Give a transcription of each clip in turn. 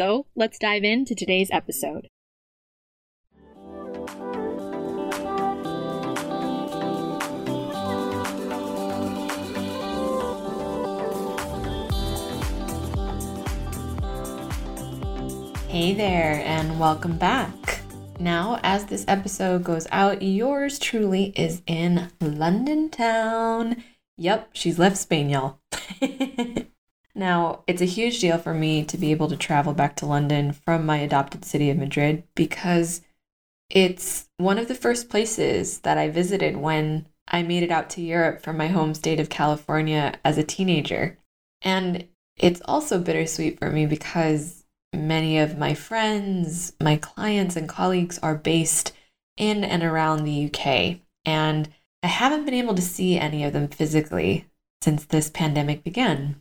So let's dive into today's episode. Hey there, and welcome back. Now, as this episode goes out, yours truly is in London town. Yep, she's left Spain, y'all. Now, it's a huge deal for me to be able to travel back to London from my adopted city of Madrid because it's one of the first places that I visited when I made it out to Europe from my home state of California as a teenager. And it's also bittersweet for me because many of my friends, my clients, and colleagues are based in and around the UK. And I haven't been able to see any of them physically since this pandemic began.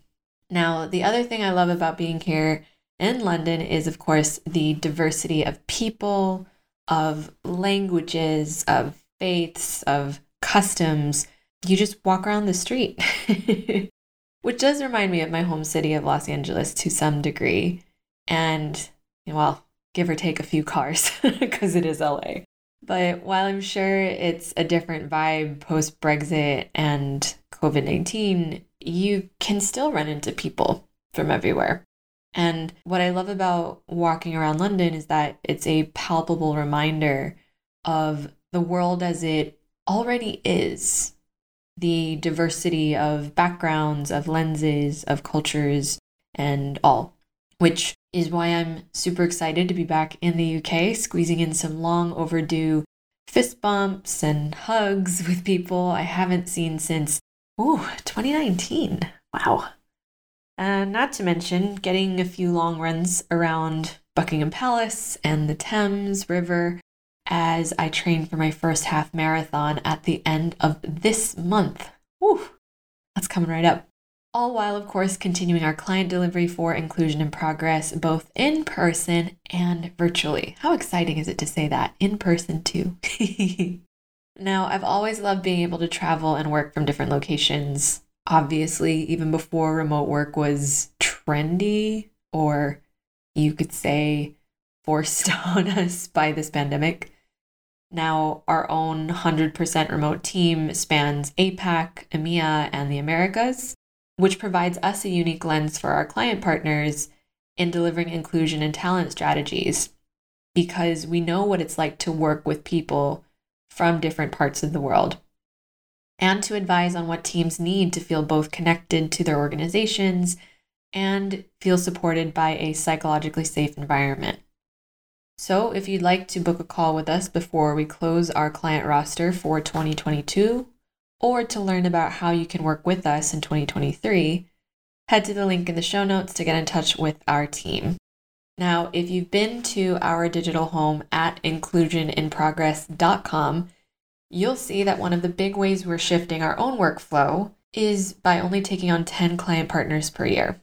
Now, the other thing I love about being here in London is, of course, the diversity of people, of languages, of faiths, of customs. You just walk around the street, which does remind me of my home city of Los Angeles to some degree. And, well, give or take a few cars because it is LA. But while I'm sure it's a different vibe post Brexit and COVID 19, you can still run into people from everywhere. And what I love about walking around London is that it's a palpable reminder of the world as it already is the diversity of backgrounds, of lenses, of cultures, and all, which is why I'm super excited to be back in the UK, squeezing in some long overdue fist bumps and hugs with people I haven't seen since Ooh, 2019. Wow. And not to mention getting a few long runs around Buckingham Palace and the Thames River as I train for my first half marathon at the end of this month. Woo, that's coming right up. All while, of course, continuing our client delivery for Inclusion in Progress, both in person and virtually. How exciting is it to say that? In person, too. Now, I've always loved being able to travel and work from different locations. Obviously, even before remote work was trendy, or you could say forced on us by this pandemic. Now, our own 100% remote team spans APAC, EMEA, and the Americas, which provides us a unique lens for our client partners in delivering inclusion and talent strategies because we know what it's like to work with people from different parts of the world, and to advise on what teams need to feel both connected to their organizations and feel supported by a psychologically safe environment. So, if you'd like to book a call with us before we close our client roster for 2022, or to learn about how you can work with us in 2023, head to the link in the show notes to get in touch with our team. Now, if you've been to our digital home at inclusioninprogress.com, you'll see that one of the big ways we're shifting our own workflow is by only taking on 10 client partners per year,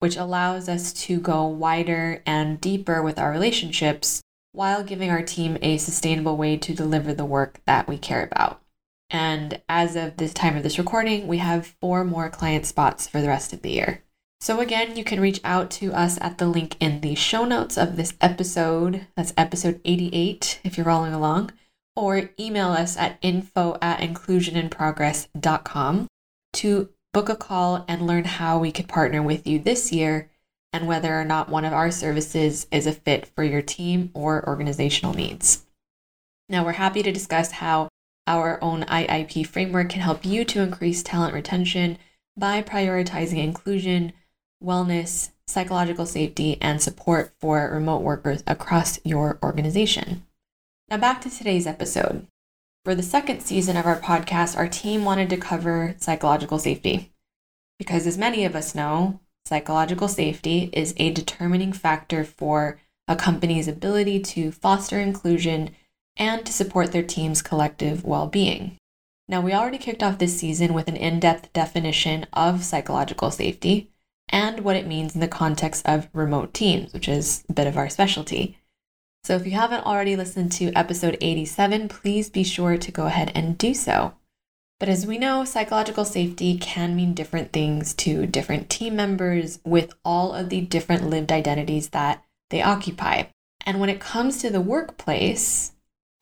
which allows us to go wider and deeper with our relationships while giving our team a sustainable way to deliver the work that we care about. And as of this time of this recording, we have four more client spots for the rest of the year. So, again, you can reach out to us at the link in the show notes of this episode. That's episode 88 if you're rolling along. Or email us at info at inclusioninprogress.com to book a call and learn how we could partner with you this year and whether or not one of our services is a fit for your team or organizational needs. Now, we're happy to discuss how our own IIP framework can help you to increase talent retention by prioritizing inclusion, wellness, psychological safety, and support for remote workers across your organization. Now, back to today's episode. For the second season of our podcast, our team wanted to cover psychological safety. Because, as many of us know, psychological safety is a determining factor for a company's ability to foster inclusion and to support their team's collective well being. Now, we already kicked off this season with an in depth definition of psychological safety and what it means in the context of remote teams, which is a bit of our specialty. So, if you haven't already listened to episode 87, please be sure to go ahead and do so. But as we know, psychological safety can mean different things to different team members with all of the different lived identities that they occupy. And when it comes to the workplace,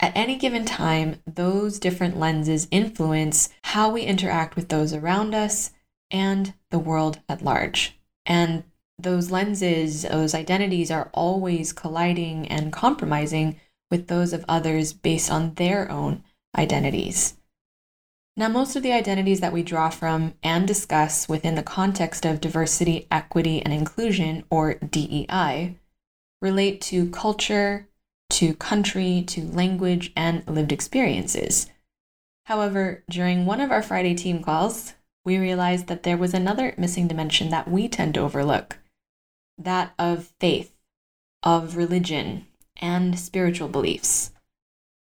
at any given time, those different lenses influence how we interact with those around us and the world at large. And those lenses, those identities are always colliding and compromising with those of others based on their own identities. Now, most of the identities that we draw from and discuss within the context of diversity, equity, and inclusion, or DEI, relate to culture, to country, to language, and lived experiences. However, during one of our Friday team calls, we realized that there was another missing dimension that we tend to overlook that of faith, of religion, and spiritual beliefs.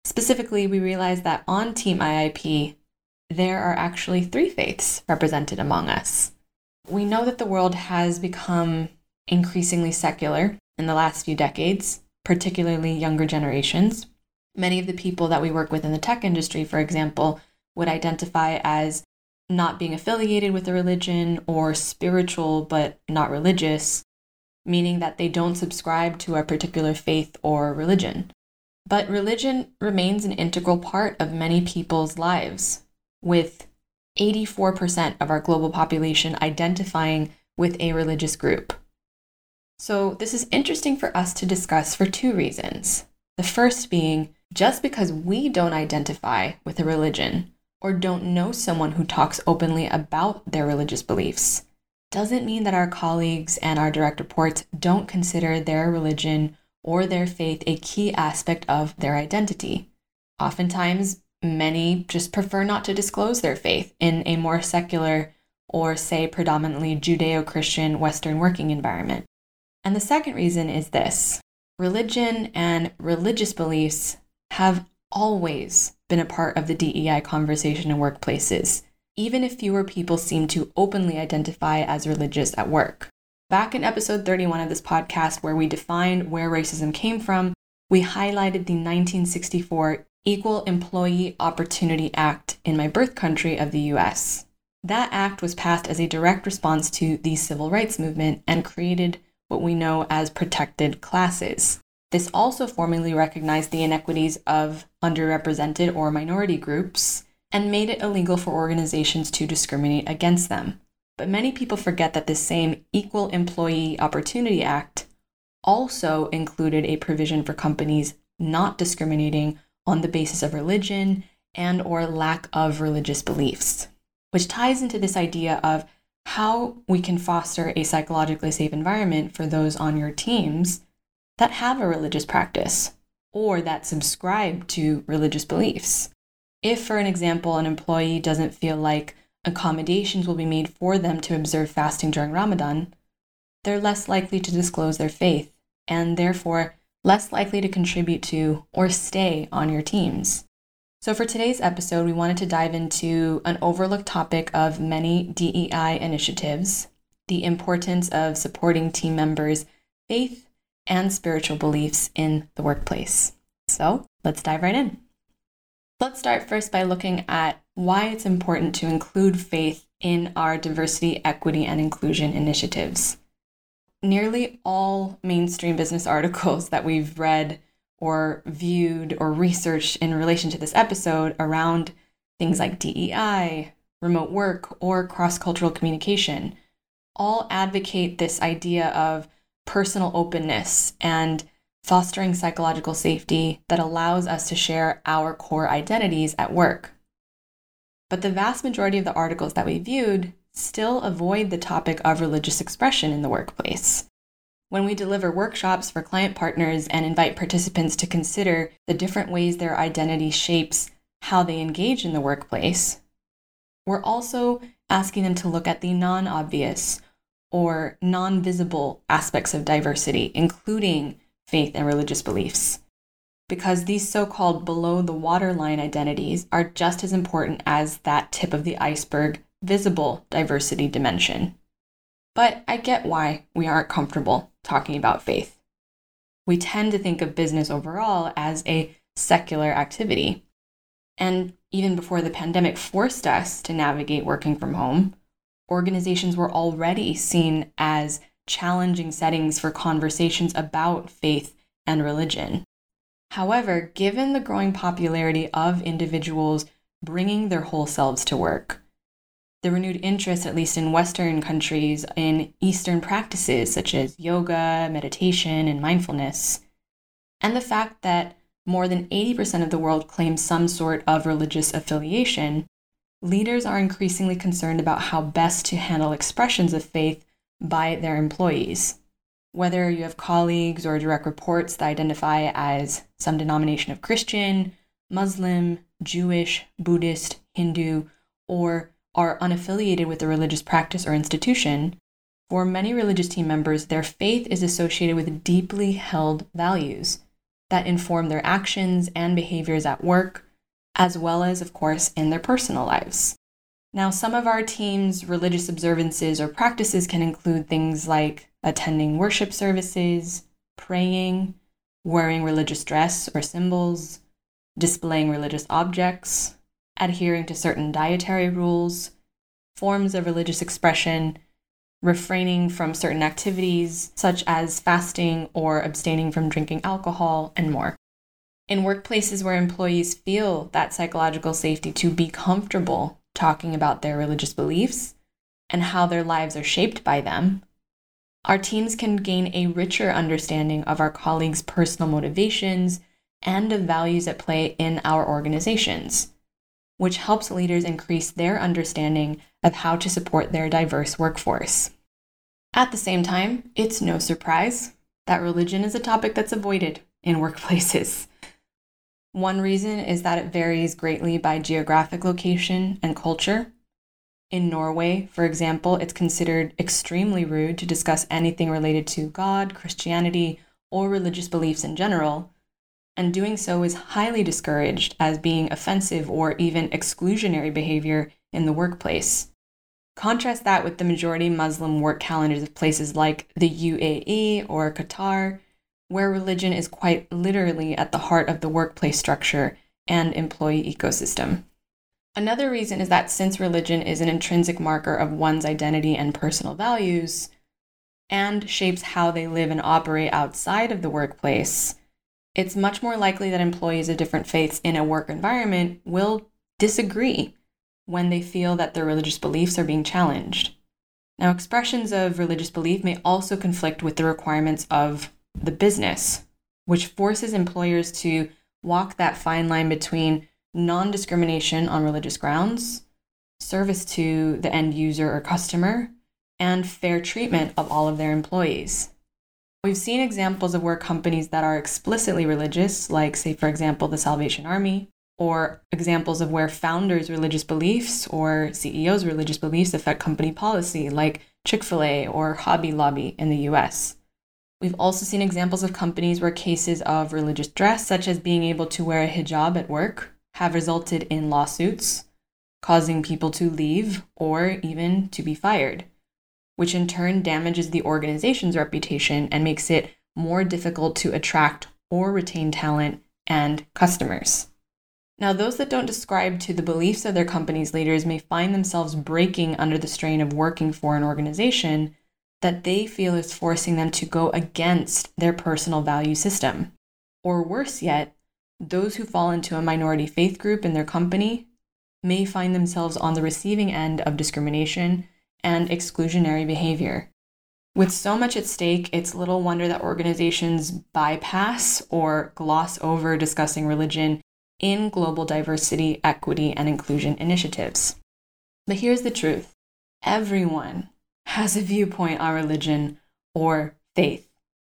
Specifically, we realized that on Team IIP, there are actually three faiths represented among us. We know that the world has become increasingly secular in the last few decades, particularly younger generations. Many of the people that we work with in the tech industry, for example, would identify as not being affiliated with a religion or spiritual but not religious, meaning that they don't subscribe to a particular faith or religion. But religion remains an integral part of many people's lives, with 84% of our global population identifying with a religious group. So, this is interesting for us to discuss for two reasons. The first being just because we don't identify with a religion or don't know someone who talks openly about their religious beliefs doesn't mean that our colleagues and our direct reports don't consider their religion or their faith a key aspect of their identity. Oftentimes, many just prefer not to disclose their faith in a more secular or, say, predominantly Judeo Christian Western working environment. And the second reason is this religion and religious beliefs have always been a part of the DEI conversation in workplaces, even if fewer people seem to openly identify as religious at work. Back in episode 31 of this podcast, where we defined where racism came from, we highlighted the 1964 Equal Employee Opportunity Act in my birth country of the US. That act was passed as a direct response to the civil rights movement and created what we know as protected classes. This also formally recognized the inequities of underrepresented or minority groups and made it illegal for organizations to discriminate against them. But many people forget that this same Equal Employee Opportunity Act also included a provision for companies not discriminating on the basis of religion and or lack of religious beliefs, which ties into this idea of how we can foster a psychologically safe environment for those on your teams that have a religious practice or that subscribe to religious beliefs. If, for an example, an employee doesn't feel like accommodations will be made for them to observe fasting during Ramadan, they're less likely to disclose their faith and therefore less likely to contribute to or stay on your teams. So, for today's episode, we wanted to dive into an overlooked topic of many DEI initiatives the importance of supporting team members' faith and spiritual beliefs in the workplace. So, let's dive right in. Let's start first by looking at why it's important to include faith in our diversity, equity, and inclusion initiatives. Nearly all mainstream business articles that we've read or viewed or researched in relation to this episode around things like DEI, remote work, or cross cultural communication all advocate this idea of personal openness and fostering psychological safety that allows us to share our core identities at work. But the vast majority of the articles that we viewed still avoid the topic of religious expression in the workplace. When we deliver workshops for client partners and invite participants to consider the different ways their identity shapes how they engage in the workplace, we're also asking them to look at the non obvious or non visible aspects of diversity, including faith and religious beliefs. Because these so called below the waterline identities are just as important as that tip of the iceberg visible diversity dimension. But I get why we aren't comfortable talking about faith. We tend to think of business overall as a secular activity. And even before the pandemic forced us to navigate working from home, organizations were already seen as challenging settings for conversations about faith and religion. However, given the growing popularity of individuals bringing their whole selves to work, the renewed interest, at least in Western countries, in Eastern practices such as yoga, meditation, and mindfulness, and the fact that more than 80% of the world claims some sort of religious affiliation, leaders are increasingly concerned about how best to handle expressions of faith by their employees. Whether you have colleagues or direct reports that identify as some denomination of Christian, Muslim, Jewish, Buddhist, Hindu, or are unaffiliated with a religious practice or institution, for many religious team members, their faith is associated with deeply held values that inform their actions and behaviors at work, as well as, of course, in their personal lives. Now, some of our team's religious observances or practices can include things like attending worship services, praying, wearing religious dress or symbols, displaying religious objects, adhering to certain dietary rules, forms of religious expression, refraining from certain activities such as fasting or abstaining from drinking alcohol, and more. In workplaces where employees feel that psychological safety to be comfortable talking about their religious beliefs and how their lives are shaped by them, our teams can gain a richer understanding of our colleagues' personal motivations and of values at play in our organizations which helps leaders increase their understanding of how to support their diverse workforce. At the same time, it's no surprise that religion is a topic that's avoided in workplaces. One reason is that it varies greatly by geographic location and culture. In Norway, for example, it's considered extremely rude to discuss anything related to God, Christianity, or religious beliefs in general, and doing so is highly discouraged as being offensive or even exclusionary behavior in the workplace. Contrast that with the majority Muslim work calendars of places like the UAE or Qatar, where religion is quite literally at the heart of the workplace structure and employee ecosystem. Another reason is that since religion is an intrinsic marker of one's identity and personal values, and shapes how they live and operate outside of the workplace, it's much more likely that employees of different faiths in a work environment will disagree when they feel that their religious beliefs are being challenged. Now, expressions of religious belief may also conflict with the requirements of the business, which forces employers to walk that fine line between non discrimination on religious grounds, service to the end user or customer, and fair treatment of all of their employees. We've seen examples of where companies that are explicitly religious, like, say, for example, the Salvation Army, or examples of where founders' religious beliefs or CEOs' religious beliefs affect company policy, like Chick fil A or Hobby Lobby in the US. We've also seen examples of companies where cases of religious dress, such as being able to wear a hijab at work, have resulted in lawsuits, causing people to leave or even to be fired which in turn damages the organization's reputation and makes it more difficult to attract or retain talent and customers. Now, those that don't describe to the beliefs of their company's leaders may find themselves breaking under the strain of working for an organization that they feel is forcing them to go against their personal value system. Or worse yet, those who fall into a minority faith group in their company may find themselves on the receiving end of discrimination and exclusionary behavior. With so much at stake, it's little wonder that organizations bypass or gloss over discussing religion in global diversity, equity, and inclusion initiatives. But here's the truth everyone has a viewpoint on religion or faith,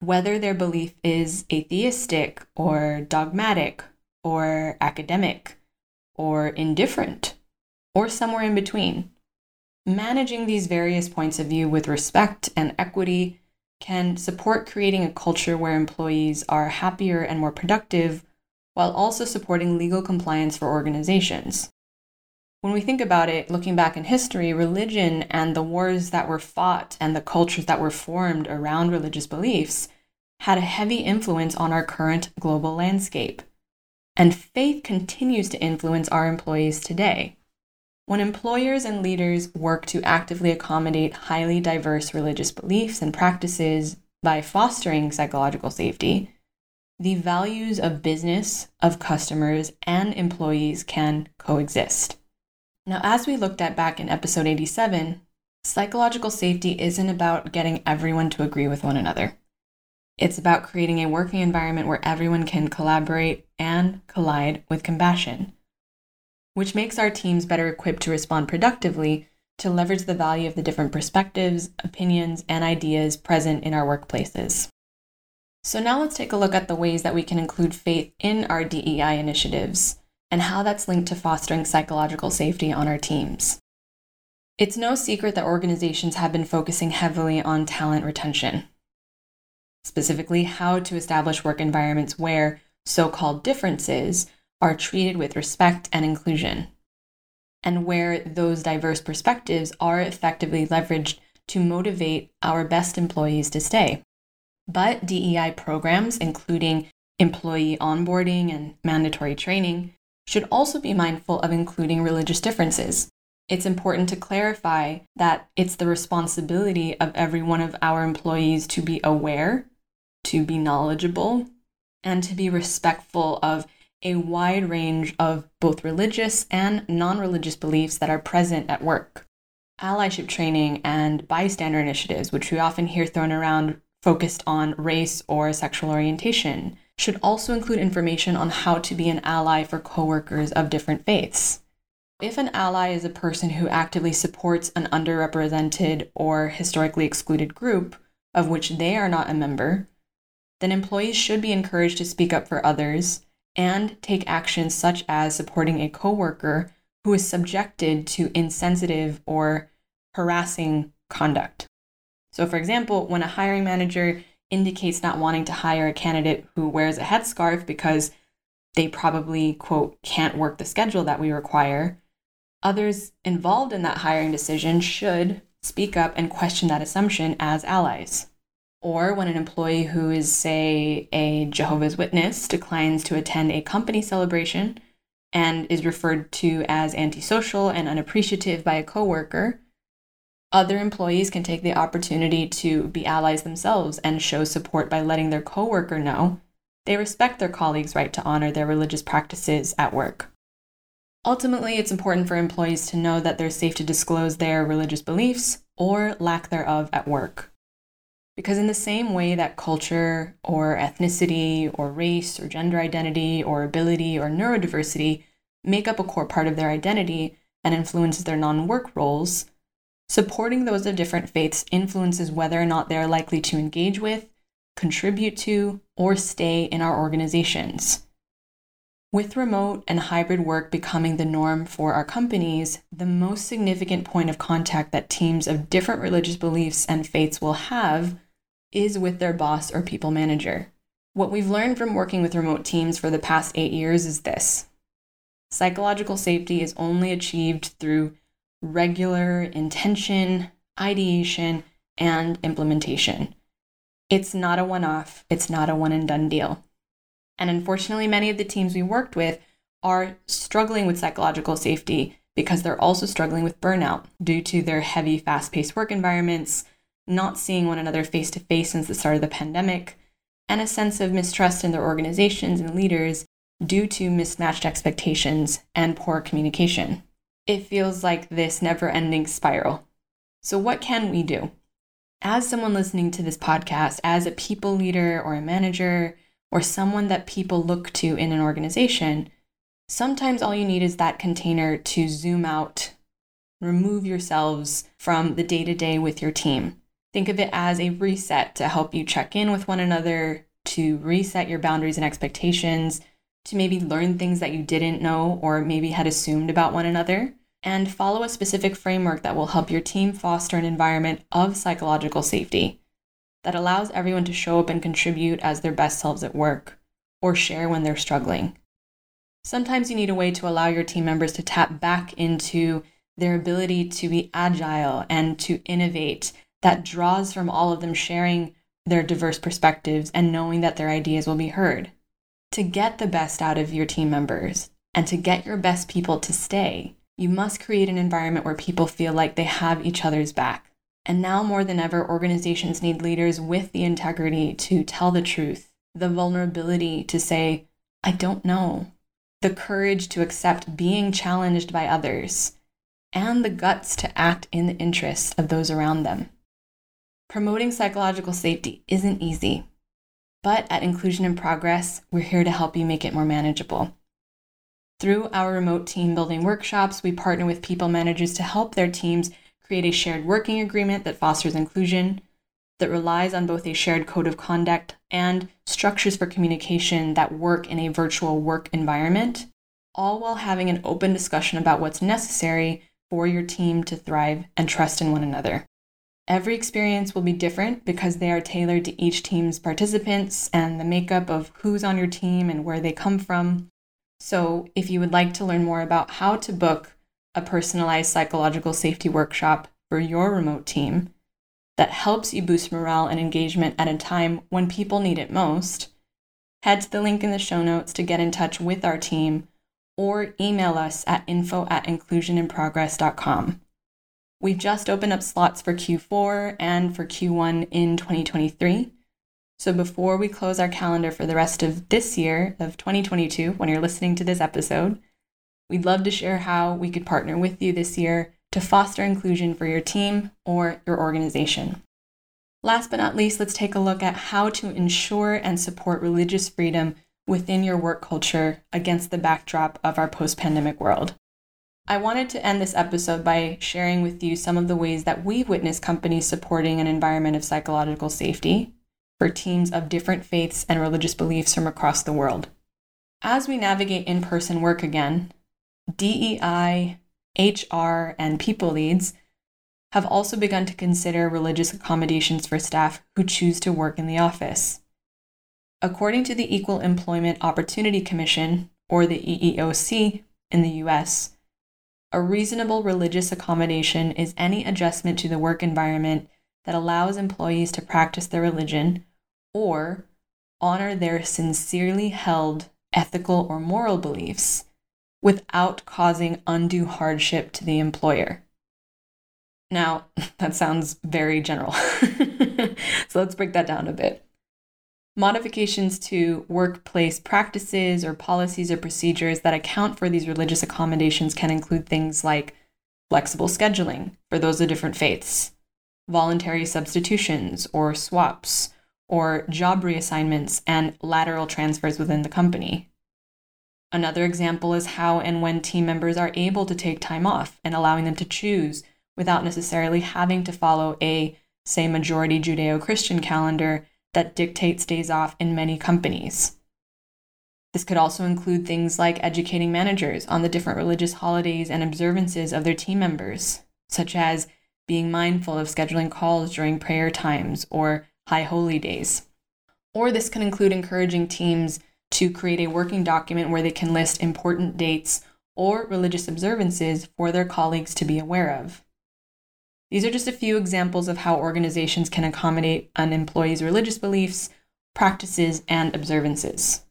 whether their belief is atheistic or dogmatic or academic or indifferent or somewhere in between. Managing these various points of view with respect and equity can support creating a culture where employees are happier and more productive while also supporting legal compliance for organizations. When we think about it, looking back in history, religion and the wars that were fought and the cultures that were formed around religious beliefs had a heavy influence on our current global landscape. And faith continues to influence our employees today. When employers and leaders work to actively accommodate highly diverse religious beliefs and practices by fostering psychological safety, the values of business, of customers, and employees can coexist. Now, as we looked at back in episode 87, psychological safety isn't about getting everyone to agree with one another. It's about creating a working environment where everyone can collaborate and collide with compassion which makes our teams better equipped to respond productively to leverage the value of the different perspectives, opinions, and ideas present in our workplaces. So, now let's take a look at the ways that we can include faith in our DEI initiatives and how that's linked to fostering psychological safety on our teams. It's no secret that organizations have been focusing heavily on talent retention, specifically, how to establish work environments where so called differences are treated with respect and inclusion, and where those diverse perspectives are effectively leveraged to motivate our best employees to stay. But DEI programs, including employee onboarding and mandatory training, should also be mindful of including religious differences. It's important to clarify that it's the responsibility of every one of our employees to be aware, to be knowledgeable, and to be respectful of a wide range of both religious and non religious beliefs that are present at work. Allyship training and bystander initiatives, which we often hear thrown around focused on race or sexual orientation, should also include information on how to be an ally for coworkers of different faiths. If an ally is a person who actively supports an underrepresented or historically excluded group of which they are not a member, then employees should be encouraged to speak up for others and take actions such as supporting a coworker who is subjected to insensitive or harassing conduct. So, for example, when a hiring manager indicates not wanting to hire a candidate who wears a headscarf because they probably, quote, can't work the schedule that we require, others involved in that hiring decision should speak up and question that assumption as allies. Or when an employee who is, say, a Jehovah's Witness declines to attend a company celebration and is referred to as antisocial and unappreciative by a coworker, other employees can take the opportunity to be allies themselves and show support by letting their coworker know they respect their colleagues' right to honor their religious practices at work. Ultimately, it's important for employees to know that they're safe to disclose their religious beliefs or lack thereof at work. Because, in the same way that culture or ethnicity or race or gender identity or ability or neurodiversity make up a core part of their identity and influences their non work roles, supporting those of different faiths influences whether or not they are likely to engage with, contribute to, or stay in our organizations. With remote and hybrid work becoming the norm for our companies, the most significant point of contact that teams of different religious beliefs and faiths will have is with their boss or people manager. What we've learned from working with remote teams for the past eight years is this psychological safety is only achieved through regular intention, ideation, and implementation. It's not a one off, it's not a one and done deal. And unfortunately, many of the teams we worked with are struggling with psychological safety because they're also struggling with burnout due to their heavy, fast paced work environments, not seeing one another face to face since the start of the pandemic, and a sense of mistrust in their organizations and leaders due to mismatched expectations and poor communication. It feels like this never ending spiral. So, what can we do? As someone listening to this podcast, as a people leader or a manager, or someone that people look to in an organization, sometimes all you need is that container to zoom out, remove yourselves from the day to day with your team. Think of it as a reset to help you check in with one another, to reset your boundaries and expectations, to maybe learn things that you didn't know or maybe had assumed about one another, and follow a specific framework that will help your team foster an environment of psychological safety that allows everyone to show up and contribute as their best selves at work or share when they're struggling. Sometimes you need a way to allow your team members to tap back into their ability to be agile and to innovate that draws from all of them sharing their diverse perspectives and knowing that their ideas will be heard. To get the best out of your team members and to get your best people to stay, you must create an environment where people feel like they have each other's back. And now more than ever, organizations need leaders with the integrity to tell the truth, the vulnerability to say, I don't know, the courage to accept being challenged by others, and the guts to act in the interests of those around them. Promoting psychological safety isn't easy, but at Inclusion in Progress, we're here to help you make it more manageable. Through our remote team building workshops, we partner with people managers to help their teams create a shared working agreement that fosters inclusion, that relies on both a shared code of conduct and structures for communication that work in a virtual work environment, all while having an open discussion about what's necessary for your team to thrive and trust in one another. Every experience will be different because they are tailored to each team's participants and the makeup of who's on your team and where they come from. So, if you would like to learn more about how to book a personalized psychological safety workshop for your remote team, that helps you boost morale and engagement at a time when people need it most, head to the link in the show notes to get in touch with our team or email us at info at inclusioninprogress.com. We've just opened up slots for Q4 and for Q1 in 2023. So before we close our calendar for the rest of this year of 2022, when you're listening to this episode, we'd love to share how we could partner with you this year to foster inclusion for your team or your organization. Last but not least, let's take a look at how to ensure and support religious freedom within your work culture against the backdrop of our post pandemic world. I wanted to end this episode by sharing with you some of the ways that we've witnessed companies supporting an environment of psychological safety for teams of different faiths and religious beliefs from across the world. As we navigate in person work again, DEI, HR, and people leads have also begun to consider religious accommodations for staff who choose to work in the office. According to the Equal Employment Opportunity Commission, or the EEOC in the US, a reasonable religious accommodation is any adjustment to the work environment that allows employees to practice their religion or honor their sincerely held ethical or moral beliefs without causing undue hardship to the employer. Now, that sounds very general. so let's break that down a bit. Modifications to workplace practices or policies or procedures that account for these religious accommodations can include things like flexible scheduling for those of different faiths, voluntary substitutions or swaps, or job reassignments and lateral transfers within the company. Another example is how and when team members are able to take time off and allowing them to choose without necessarily having to follow a, say, majority Judeo Christian calendar that dictates days off in many companies. This could also include things like educating managers on the different religious holidays and observances of their team members, such as being mindful of scheduling calls during prayer times or high holy days. Or this can include encouraging teams to create a working document where they can list important dates or religious observances for their colleagues to be aware of. These are just a few examples of how organizations can accommodate an employee's religious beliefs, practices, and observances.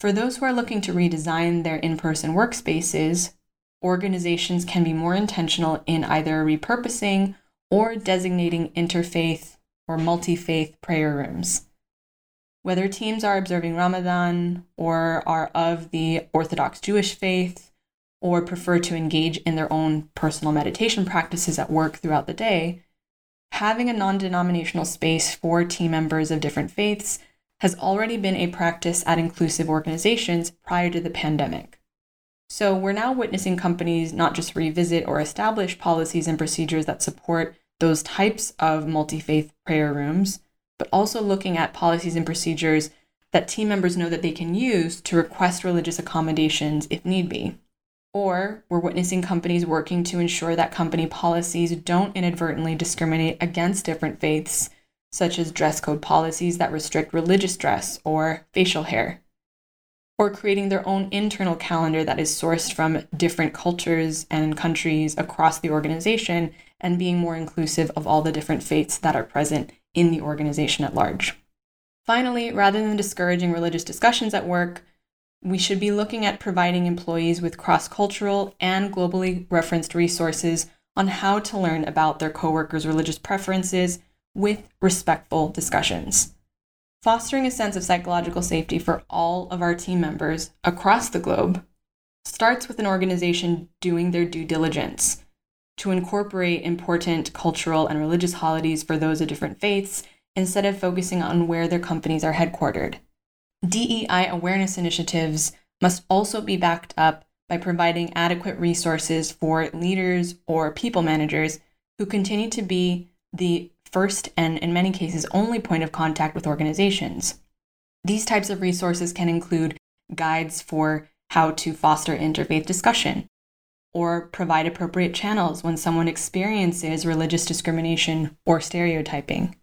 For those who are looking to redesign their in person workspaces, organizations can be more intentional in either repurposing or designating interfaith or multi faith prayer rooms. Whether teams are observing Ramadan or are of the Orthodox Jewish faith or prefer to engage in their own personal meditation practices at work throughout the day, having a non denominational space for team members of different faiths has already been a practice at inclusive organizations prior to the pandemic. So we're now witnessing companies not just revisit or establish policies and procedures that support those types of multi faith prayer rooms, but also looking at policies and procedures that team members know that they can use to request religious accommodations if need be. Or we're witnessing companies working to ensure that company policies don't inadvertently discriminate against different faiths, such as dress code policies that restrict religious dress or facial hair. Or creating their own internal calendar that is sourced from different cultures and countries across the organization and being more inclusive of all the different faiths that are present in the organization at large. Finally, rather than discouraging religious discussions at work, we should be looking at providing employees with cross cultural and globally referenced resources on how to learn about their coworkers' religious preferences with respectful discussions. Fostering a sense of psychological safety for all of our team members across the globe starts with an organization doing their due diligence to incorporate important cultural and religious holidays for those of different faiths instead of focusing on where their companies are headquartered. DEI awareness initiatives must also be backed up by providing adequate resources for leaders or people managers who continue to be the first and, in many cases, only point of contact with organizations. These types of resources can include guides for how to foster interfaith discussion, or provide appropriate channels when someone experiences religious discrimination or stereotyping.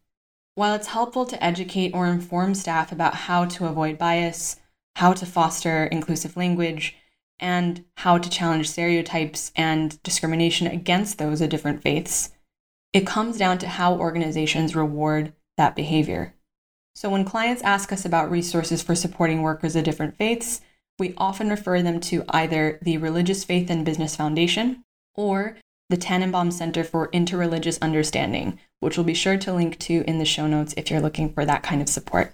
While it's helpful to educate or inform staff about how to avoid bias, how to foster inclusive language, and how to challenge stereotypes and discrimination against those of different faiths, it comes down to how organizations reward that behavior. So, when clients ask us about resources for supporting workers of different faiths, we often refer them to either the Religious Faith and Business Foundation or the Tanenbaum Center for Interreligious Understanding, which we'll be sure to link to in the show notes if you're looking for that kind of support.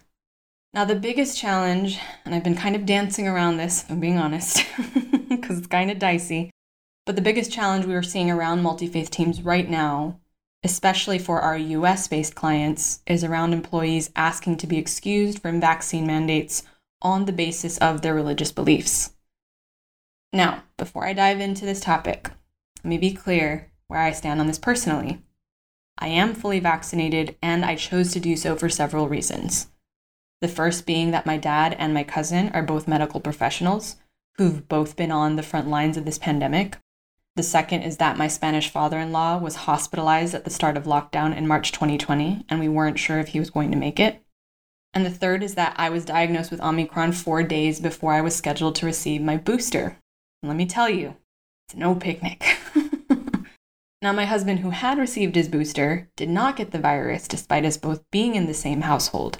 Now, the biggest challenge, and I've been kind of dancing around this, if I'm being honest, because it's kind of dicey, but the biggest challenge we are seeing around multi faith teams right now, especially for our US based clients, is around employees asking to be excused from vaccine mandates on the basis of their religious beliefs. Now, before I dive into this topic, let me be clear where I stand on this personally. I am fully vaccinated and I chose to do so for several reasons. The first being that my dad and my cousin are both medical professionals who've both been on the front lines of this pandemic. The second is that my Spanish father in law was hospitalized at the start of lockdown in March 2020, and we weren't sure if he was going to make it. And the third is that I was diagnosed with Omicron four days before I was scheduled to receive my booster. And let me tell you, it's no picnic. now, my husband, who had received his booster, did not get the virus despite us both being in the same household.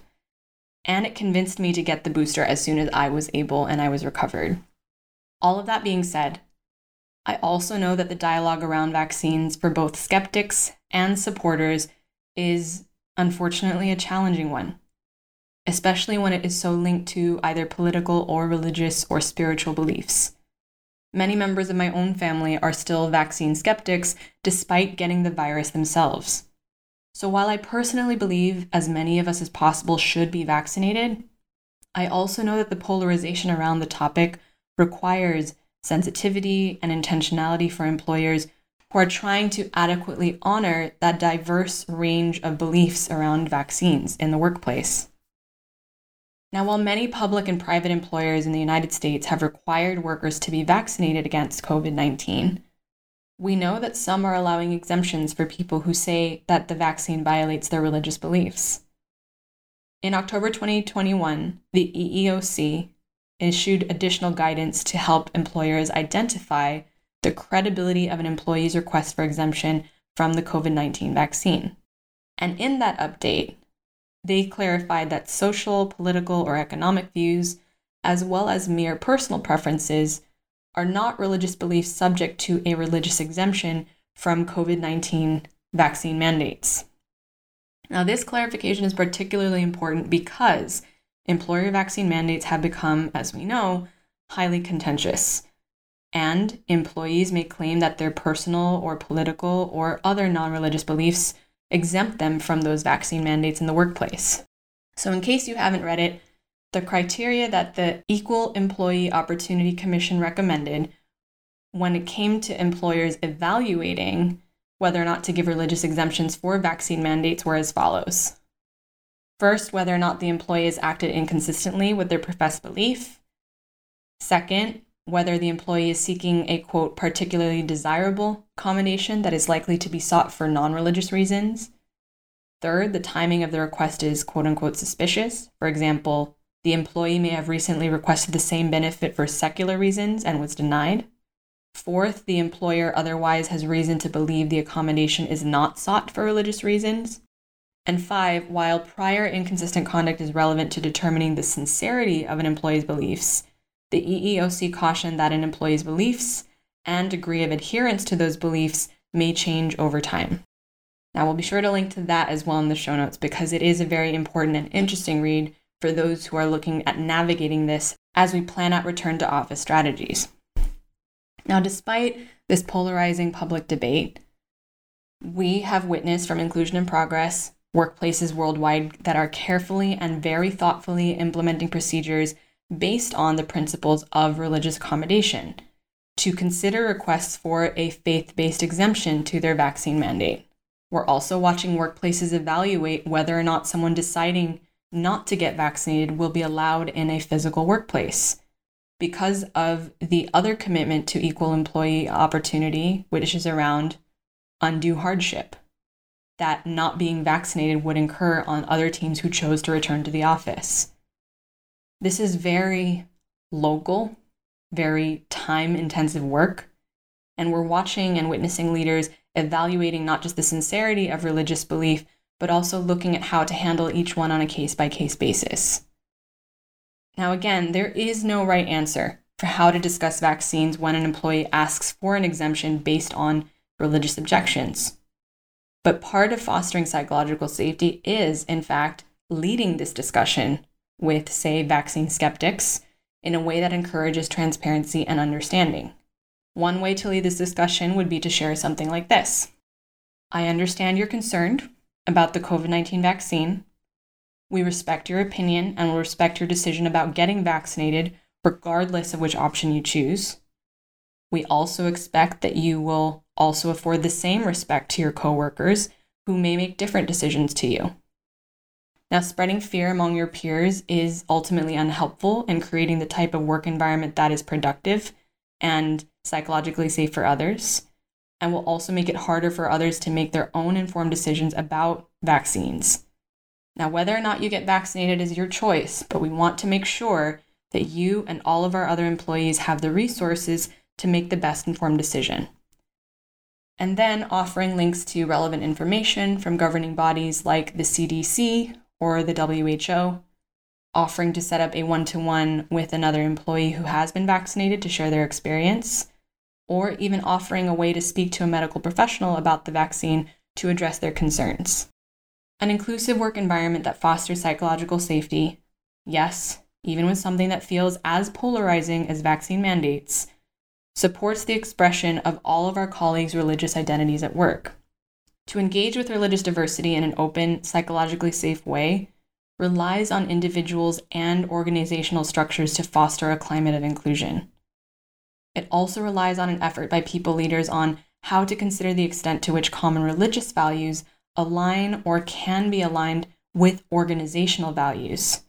And it convinced me to get the booster as soon as I was able and I was recovered. All of that being said, I also know that the dialogue around vaccines for both skeptics and supporters is unfortunately a challenging one, especially when it is so linked to either political or religious or spiritual beliefs. Many members of my own family are still vaccine skeptics despite getting the virus themselves. So while I personally believe as many of us as possible should be vaccinated, I also know that the polarization around the topic requires sensitivity and intentionality for employers who are trying to adequately honor that diverse range of beliefs around vaccines in the workplace. Now, while many public and private employers in the United States have required workers to be vaccinated against COVID 19, we know that some are allowing exemptions for people who say that the vaccine violates their religious beliefs. In October 2021, the EEOC issued additional guidance to help employers identify the credibility of an employee's request for exemption from the COVID 19 vaccine. And in that update, they clarified that social, political, or economic views, as well as mere personal preferences, are not religious beliefs subject to a religious exemption from COVID 19 vaccine mandates. Now, this clarification is particularly important because employer vaccine mandates have become, as we know, highly contentious. and employees may claim that their personal or political or other non religious beliefs exempt them from those vaccine mandates in the workplace. So, in case you haven't read it, the criteria that the Equal Employee Opportunity Commission recommended when it came to employers evaluating whether or not to give religious exemptions for vaccine mandates were as follows. First, whether or not the employee has acted inconsistently with their professed belief. Second, whether the employee is seeking a quote, particularly desirable accommodation that is likely to be sought for non religious reasons. Third, the timing of the request is quote unquote suspicious. For example, the employee may have recently requested the same benefit for secular reasons and was denied. Fourth, the employer otherwise has reason to believe the accommodation is not sought for religious reasons. And five, while prior inconsistent conduct is relevant to determining the sincerity of an employee's beliefs, the EEOC cautioned that an employee's beliefs and degree of adherence to those beliefs may change over time. Now, we'll be sure to link to that as well in the show notes because it is a very important and interesting read for those who are looking at navigating this as we plan out return to office strategies. Now, despite this polarizing public debate, we have witnessed from Inclusion in Progress workplaces worldwide that are carefully and very thoughtfully implementing procedures based on the principles of religious accommodation to consider requests for a faith based exemption to their vaccine mandate. We're also watching workplaces evaluate whether or not someone deciding not to get vaccinated will be allowed in a physical workplace because of the other commitment to equal employee opportunity, which is around undue hardship that not being vaccinated would incur on other teams who chose to return to the office. This is very local, very time intensive work, and we're watching and witnessing leaders evaluating not just the sincerity of religious belief, but also looking at how to handle each one on a case by case basis. Now, again, there is no right answer for how to discuss vaccines when an employee asks for an exemption based on religious objections. But part of fostering psychological safety is, in fact, leading this discussion with, say, vaccine skeptics in a way that encourages transparency and understanding. One way to lead this discussion would be to share something like this I understand you're concerned about the COVID 19 vaccine we respect your opinion and will respect your decision about getting vaccinated, regardless of which option you choose. We also expect that you will also afford the same respect to your coworkers who may make different decisions to you. Now, spreading fear among your peers is ultimately unhelpful in creating the type of work environment that is productive and psychologically safe for others, and will also make it harder for others to make their own informed decisions about vaccines. Now, whether or not you get vaccinated is your choice, but we want to make sure that you and all of our other employees have the resources to make the best informed decision. And then offering links to relevant information from governing bodies like the CDC or the WHO, offering to set up a one to one with another employee who has been vaccinated to share their experience, or even offering a way to speak to a medical professional about the vaccine to address their concerns. An inclusive work environment that fosters psychological safety, yes, even with something that feels as polarizing as vaccine mandates, supports the expression of all of our colleagues' religious identities at work. To engage with religious diversity in an open, psychologically safe way relies on individuals and organizational structures to foster a climate of inclusion. It also relies on an effort by people leaders on how to consider the extent to which common religious values align or can be aligned with organizational values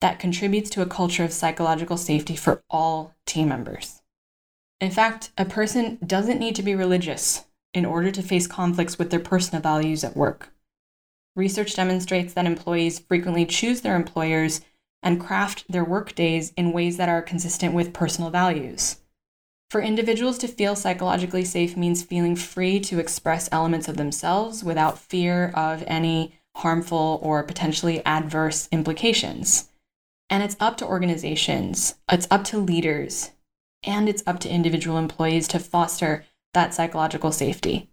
that contributes to a culture of psychological safety for all team members. In fact, a person doesn't need to be religious in order to face conflicts with their personal values at work. Research demonstrates that employees frequently choose their employers and craft their work days in ways that are consistent with personal values. For individuals to feel psychologically safe means feeling free to express elements of themselves without fear of any harmful or potentially adverse implications. And it's up to organizations, it's up to leaders, and it's up to individual employees to foster that psychological safety,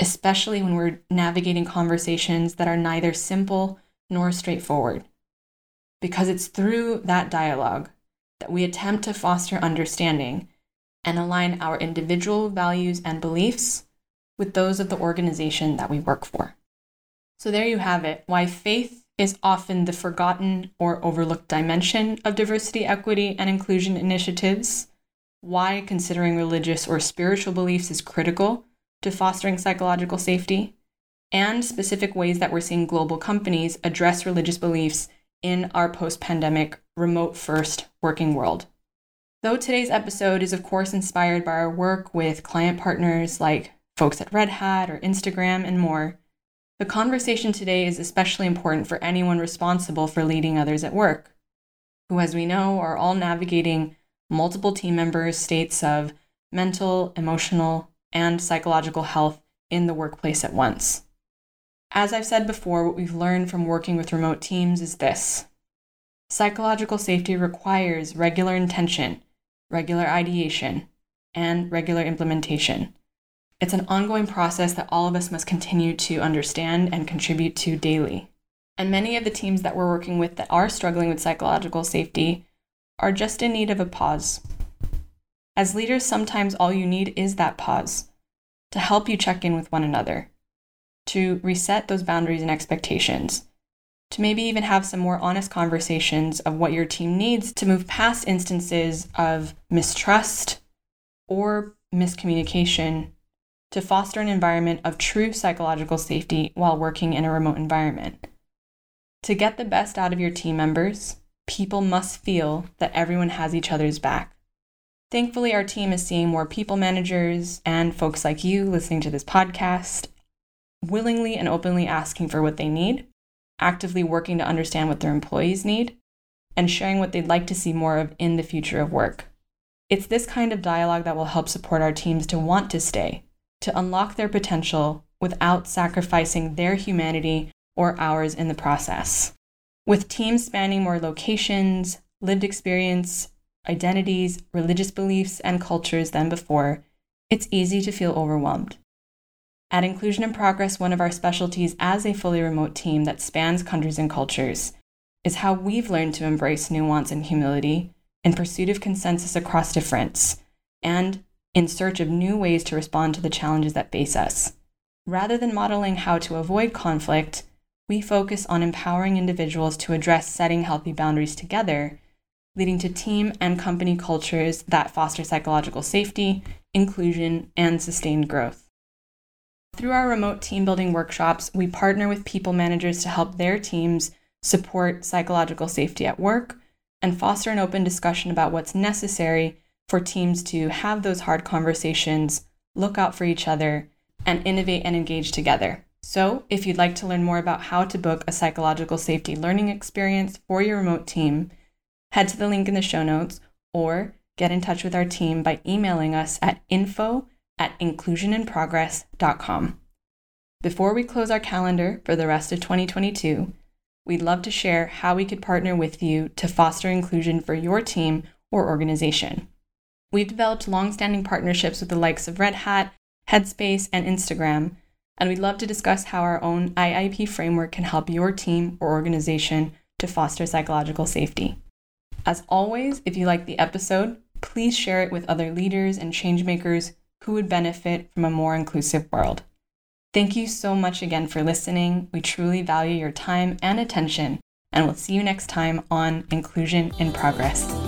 especially when we're navigating conversations that are neither simple nor straightforward. Because it's through that dialogue that we attempt to foster understanding and align our individual values and beliefs with those of the organization that we work for. So, there you have it why faith is often the forgotten or overlooked dimension of diversity, equity, and inclusion initiatives, why considering religious or spiritual beliefs is critical to fostering psychological safety, and specific ways that we're seeing global companies address religious beliefs in our post pandemic remote first working world. Though today's episode is, of course, inspired by our work with client partners like folks at Red Hat or Instagram and more, the conversation today is especially important for anyone responsible for leading others at work, who, as we know, are all navigating multiple team members' states of mental, emotional, and psychological health in the workplace at once. As I've said before, what we've learned from working with remote teams is this psychological safety requires regular intention, regular ideation, and regular implementation. It's an ongoing process that all of us must continue to understand and contribute to daily. And many of the teams that we're working with that are struggling with psychological safety are just in need of a pause. As leaders, sometimes all you need is that pause to help you check in with one another, to reset those boundaries and expectations, to maybe even have some more honest conversations of what your team needs to move past instances of mistrust or miscommunication to foster an environment of true psychological safety while working in a remote environment. To get the best out of your team members, people must feel that everyone has each other's back. Thankfully, our team is seeing more people managers and folks like you listening to this podcast willingly and openly asking for what they need, actively working to understand what their employees need, and sharing what they'd like to see more of in the future of work. It's this kind of dialogue that will help support our teams to want to stay, to unlock their potential without sacrificing their humanity or ours in the process. With teams spanning more locations, lived experience, identities, religious beliefs, and cultures than before, it's easy to feel overwhelmed. At Inclusion in Progress, one of our specialties as a fully remote team that spans countries and cultures is how we've learned to embrace nuance and humility in pursuit of consensus across difference and in search of new ways to respond to the challenges that face us. Rather than modeling how to avoid conflict, we focus on empowering individuals to address setting healthy boundaries together, leading to team and company cultures that foster psychological safety, inclusion, and sustained growth. Through our remote team building workshops, we partner with people managers to help their teams support psychological safety at work and foster an open discussion about what's necessary for teams to have those hard conversations, look out for each other, and innovate and engage together. So, if you'd like to learn more about how to book a psychological safety learning experience for your remote team, head to the link in the show notes or get in touch with our team by emailing us at info at inclusioninprogress.com. Before we close our calendar for the rest of 2022, we'd love to share how we could partner with you to foster inclusion for your team or organization. We've developed long-standing partnerships with the likes of Red Hat, Headspace, and Instagram, and we'd love to discuss how our own IIP framework can help your team or organization to foster psychological safety. As always, if you like the episode, please share it with other leaders and changemakers who would benefit from a more inclusive world. Thank you so much again for listening. We truly value your time and attention, and we'll see you next time on Inclusion in Progress.